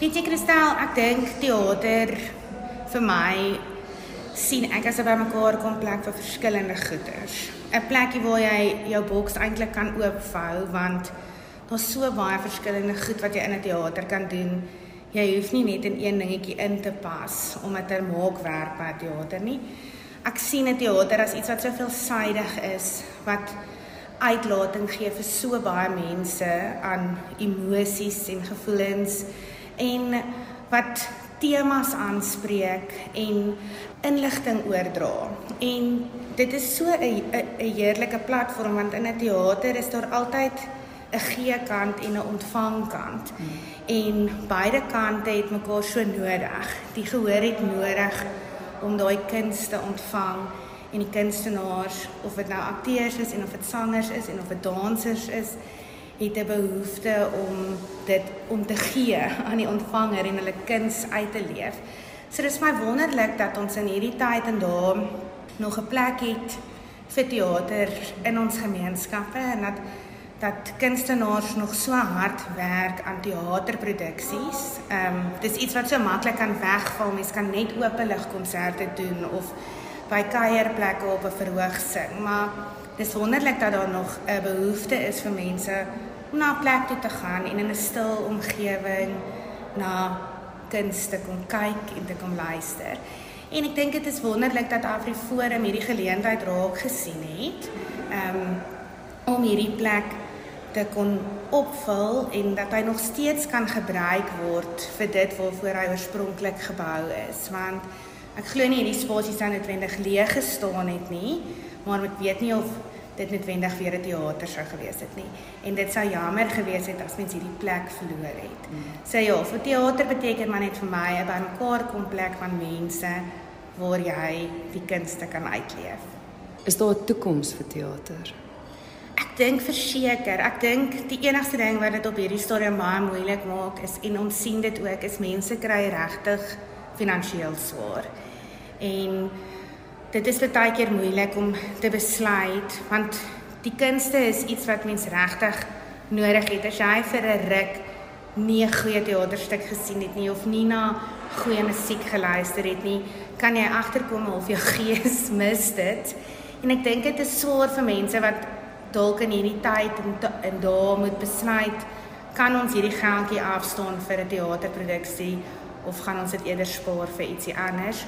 Weet jy Kristel, ek dink teater vir my sien ek as 'n bymekaar kom plek vir verskillende goeders. 'n Plekie waar jy jou boks eintlik kan oopvou want daar's so baie verskillende goed wat jy in 'n teater kan doen. Jy hoef nie net in een dingetjie in te pas om dit te maak werk by teater nie. Ek sien 'n teater as iets wat so veelsidig is wat uitlating gee vir so baie mense aan emosies en gevoelens en wat temas aanspreek en inligting oordra. En dit is so 'n 'n heerlike platform want in 'n teater is daar altyd 'n gee kant en 'n ontvang kant. Hmm. En beide kante het mekaar so nodig. Die gehoor het nodig om daai kuns te ontvang en die kunstenaars of dit nou akteurs is en of dit sangers is en of dit dansers is het 'n behoefte om dit om te gee aan die ontvanger en hulle kuns uit te leef. So dis my wonderlik dat ons in hierdie tyd en dae nog 'n plek het vir teater in ons gemeenskappe en dat dat kunstenaars nog so hard werk aan teaterproduksies. Ehm um, dis iets wat so maklik kan wegval. Mens kan net openlig konserte doen of by kuierplekke op 'n verhoog sing, maar dis wonderlik dat daar nog 'n behoefte is vir mense om na 'n plek toe te gaan en in 'n stil omgewing na kuns te kom kyk en te kom luister. En ek dink dit is wonderlik dat AfriForum hierdie geleentheid raak gesien het. Um, om hierdie plek te kon opvul en dat hy nog steeds kan gebruik word vir dit waarvoor hy oorspronklik gebou is. Want ek glo nie hierdie spasie sou noodwendig leeg gestaan het nie, maar ek weet nie of dit noodwendig weer 'n teater sou gewees het nie. En dit sou jammer gewees het as mens hierdie plek verloor het. Mm. So ja, vir teater beteken maar net vir my 'n bymekaar kom plek van mense waar jy die kunste kan uitleef. Is daar 'n toekoms vir teater? Ek dink verseker. Ek dink die enigste ding wat dit op hierdie stadium baie moeilik maak is en ons sien dit ook is mense kry regtig finansiëel swaar. En dit is baie keer moeilik om te besluit want die kunste is iets wat mens regtig nodig het as jy vir 'n ruk nie 'n goeie teaterstuk gesien het nie of nie na goeie musiek geluister het nie, kan jy agterkom of jou gees mis dit. En ek dink dit is swaar vir mense wat dalk in hierdie tyd en en daar moet besluit kan ons hierdie geldjie afstaan vir 'n teaterproduksie of gaan ons dit eerder spaar vir ietsie anders.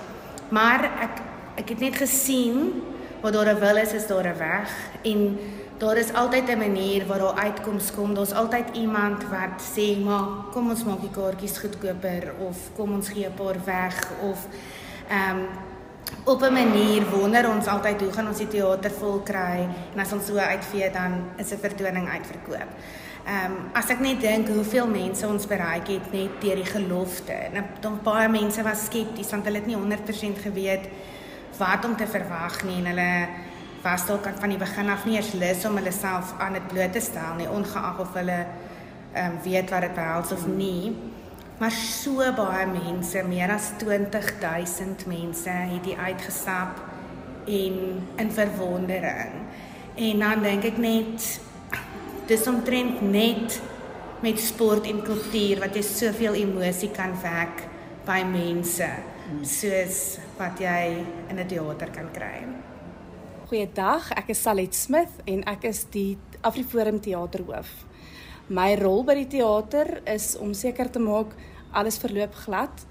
Maar ek ek het net gesien waar daar 'n wil is, is daar 'n weg en daar is altyd 'n manier waar daar uitkoms kom. Daar's altyd iemand wat sê, "Maar kom ons maak die kaartjies goedkoper of kom ons gee 'n paar weg of ehm um, op 'n manier wonder ons altyd hoe gaan ons die teater vol kry en as ons so uitvee dan is 'n vertoning uitverkoop. Ehm um, as ek net dink hoeveel mense ons bereik het net deur die gelofte. Dan baie mense was skepties want hulle het nie 100% geweet wat om te verwag nie en hulle was dalk van die begin af nie eens lus om hulle self aan dit bloot te stel nie ongeag of hulle ehm um, weet wat dit behels of nie. Maar so baie mense, meer as 20000 mense het hier uitgestap en in verwondering. En dan dink ek net dis omtrent net met sport en kultuur wat jy soveel emosie kan wek by mense soos wat jy in 'n teater kan kry. Goeiedag, ek is Salet Smith en ek is die Afriforum teaterhoof. My rol by die teater is om seker te maak alles verloop glad.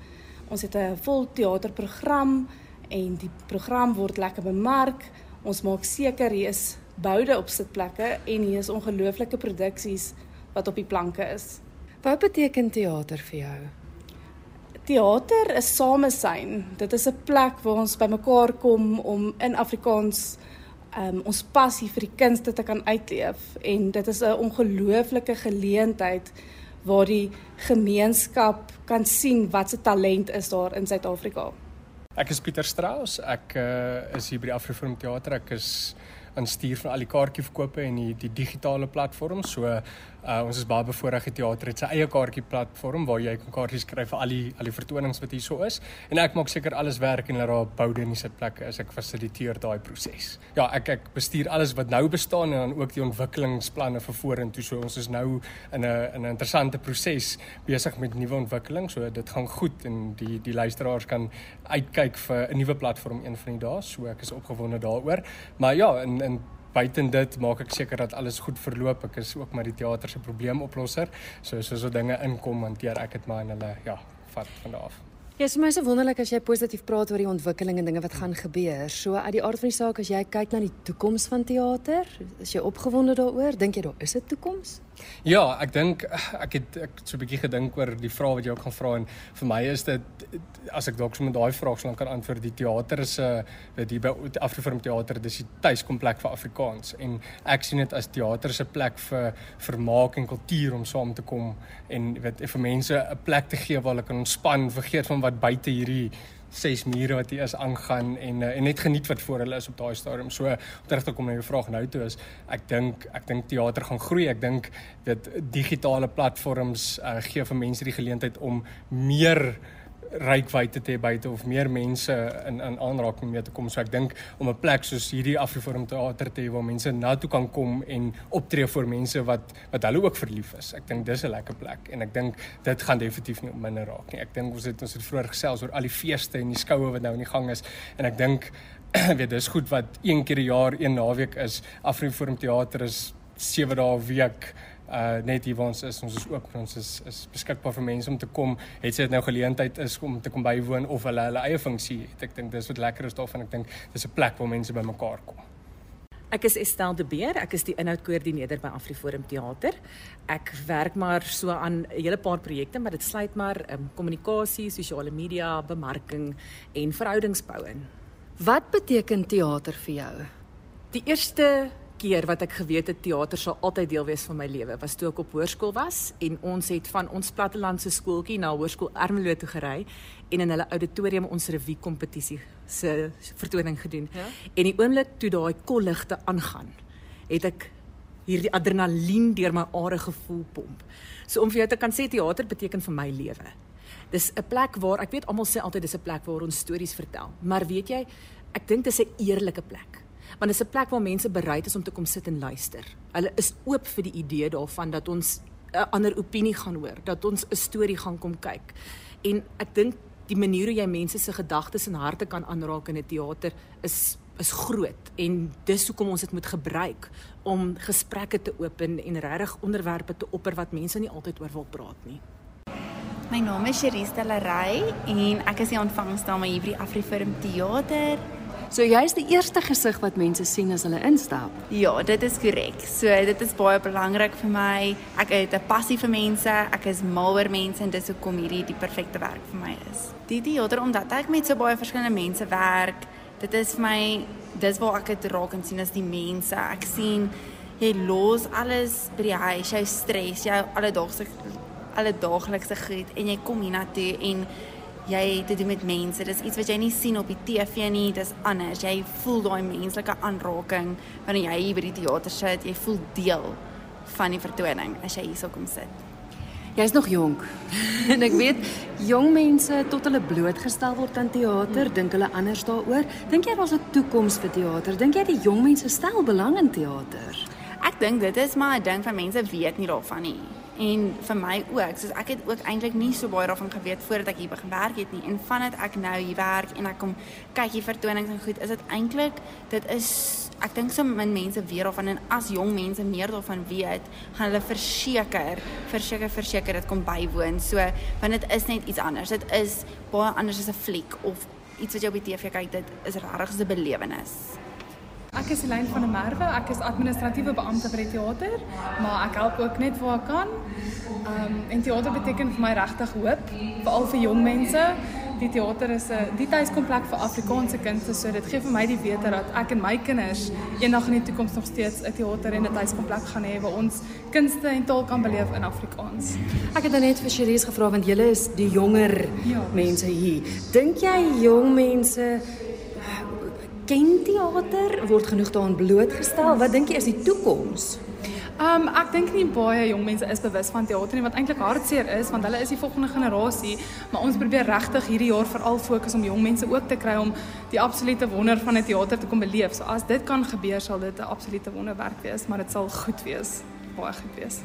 Ons het 'n vol teaterprogram en die program word lekker bemark. Ons maak seker hier is boude op sitplekke en hier is ongelooflike produksies wat op die planke is. Wat beteken teater vir jou? Theater is samesyn. Dit is 'n plek waar ons bymekaar kom om in Afrikaans um, ons passie vir die kunste te kan uitleef en dit is 'n ongelooflike geleentheid waar die gemeenskap kan sien wat se talent is daar in Suid-Afrika. Ek is Pieter Strauss. Ek uh, is hier by die Afriforum Theater. Ek is aan stuur van al die kaartjieverkope en die die digitale platform. So Uh ons is baie bevoorreg die teater het sy eie kaartjie platform waar jy kan kaartjies kry vir al die al die vertonings wat hier so is. En ek maak seker alles werk en dat daar boude in die sitplekke is. Ek fasiliteer daai proses. Ja, ek ek bestuur alles wat nou bestaan en dan ook die ontwikkelingsplanne vir vorentoe. So ons is nou in 'n in 'n interessante proses besig met nuwe ontwikkeling. So dit gaan goed en die die luisteraars kan uitkyk vir 'n nuwe platform een van die dae. So ek is opgewonde daaroor. Maar ja, in in buiten dit maak ek seker dat alles goed verloop. Ek is ook maar die teater se probleemoplosser. So so so dinge inkom hanteer ek dit maar en hulle ja, vat van daar af. Ja, vir my is wonderlik as jy positief praat oor die ontwikkeling en dinge wat gaan gebeur. So uit die aard van die saak as jy kyk na die toekoms van teater, is jy opgewonde daaroor? Dink jy daar is 'n toekoms? Ja, ek dink ek het ek het so 'n bietjie gedink oor die vraag wat jy ook gaan vra en vir my is dit as ek dalk sommer daai vraag sou kan antwoord, die teater is 'n weet jy by Afriforum teater, dis die tuiskomplek vir Afrikaans en ek sien dit as teater se plek vir vermaak en kultuur om saam te kom en weet vir mense 'n plek te gee waar hulle kan ontspan, vergeet van wat buite hierdie ses mure wat hier is aangaan en uh, en net geniet wat voor hulle is op daai stadium. So om terug te kom na jou vraag nou toe is ek dink ek dink teater gaan groei. Ek dink dat digitale platforms uh, gee vir mense die geleentheid om meer rykwyte te hê buite of meer mense in in aanraking mee te kom. So ek dink om 'n plek soos hierdie Afriforum teater te hê waar mense na toe kan kom en optree vir mense wat wat hulle ook verlief is. Ek dink dis 'n lekker plek en ek dink dit gaan definitief nie minder raak nie. Ek dink ons het ons het vroeër gesels oor al die feeste en die skoue wat nou in die gang is en ek dink weet dis goed wat een keer 'n jaar een naweek is. Afriforum teater is 7 dae 'n week uh net hier waar ons is ons is oop ons is is beskikbaar vir mense om te kom het sy dit nou geleentheid is om te kom bywoon of hulle hulle eie funksie het ek dink dis wat lekker is daarvan ek dink dis 'n plek waar mense bymekaar kom Ek is Estel de Beer, ek is die inhoudkoördineerder by Afriforum Theater. Ek werk maar so aan 'n hele paar projekte, maar dit sluit maar um, kommunikasie, sosiale media, bemarking en verhoudingsbou in. Wat beteken teater vir jou? Die eerste keer wat ek geweet het teater sal altyd deel wees van my lewe was toe ek op hoërskool was en ons het van ons plattelandse skooltjie na hoërskool Ermelo toe gery en in hulle auditorium ons revue kompetisie se vertoning gedoen. Ja? En die oomblik toe daai kolligte aangaan, het ek hierdie adrenalien deur my are gevoel pomp. So om vir jou te kan sê teater beteken vir my lewe. Dis 'n plek waar ek weet almal sê altyd dis 'n plek waar ons stories vertel, maar weet jy, ek dink dis 'n eerlike plek want dit is 'n plek waar mense bereid is om te kom sit en luister. Hulle is oop vir die idee daarvan dat ons 'n ander opinie gaan hoor, dat ons 'n storie gaan kom kyk. En ek dink die manier hoe jy mense se gedagtes en harte kan aanraak in 'n teater is is groot en dis hoekom ons dit moet gebruik om gesprekke te open en regtig onderwerpe te opper wat mense nie altyd oor wil praat nie. My naam is Cherise Delary en ek is die ontvangsdame hier by die Afriforum Theater. So jy's die eerste gesig wat mense sien as hulle instap. Ja, dit is korrek. So dit is baie belangrik vir my. Ek het 'n passie vir mense. Ek is mal oor mense en dis hoekom hierdie die perfekte werk vir my is. Die teater omdat ek met so baie verskillende mense werk, dit is vir my dis waar ek dit raak en sien as die mense. Ek sien jy los alles by die huis, jou stres, jou alledaagse alledaaglikse goed en jy kom hier na toe en jy te doen met mense. Dis iets wat jy nie sien op die TV nie, dis anders. Jy voel daai menslike aanraking wanneer jy hier by die teater sit. Jy voel deel van die vertoning as jy hier kom sit. Jy's nog jonk. en ek weet jong mense tot hulle blootgestel word aan teater, dink hulle anders daaroor. Dink jy daar's 'n toekoms vir teater? Dink jy die jong mense stel belang in teater? Ek dink dit is maar 'n ding van mense weet nie daarvan nie en vir my ook soos ek het ook eintlik nie so baie daarvan geweet voordat ek hier begin werk het nie. En vandat ek nou hier werk en ek kom kyk hier vertonings en goed is dit eintlik dit is ek dink so min mense weet daarvan en as jong mense meer daarvan weet gaan hulle verseker verseker verseker dit kom bywoon. So want dit is net iets anders. Dit is baie anders as 'n fliek of iets wat jy op die TV kyk dit is regtig 'n belewenis Ek is Helene van der Merwe. Ek is administratiewe beampte by die teater, maar ek help ook net waar ek kan. Um en teater beteken vir my regtig hoop, veral vir jong mense. Die teater is 'n die tuiskomplek vir Afrikaanse kinders, so dit gee vir my die wete dat ek en my kinders eendag in die toekoms nog steeds 'n teater en 'n tuiskomplek gaan hê waar ons kunste en taal kan beleef in Afrikaans. Ek het net vir Cherise gevra want julle is die jonger ja. mense hier. Dink jy jong mense ken teater word genoeg daaraan blootgestel. Wat dink jy is die toekoms? Um ek dink nie baie jong mense is bewus van teater nie wat eintlik hartseer is want hulle is die volgende generasie, maar ons probeer regtig hierdie jaar veral fokus om jong mense ook te kry om die absolute wonder van 'n teater te kom beleef. So as dit kan gebeur, sal dit 'n absolute wonderwerk wees, maar dit sal goed wees. Baie goed wees.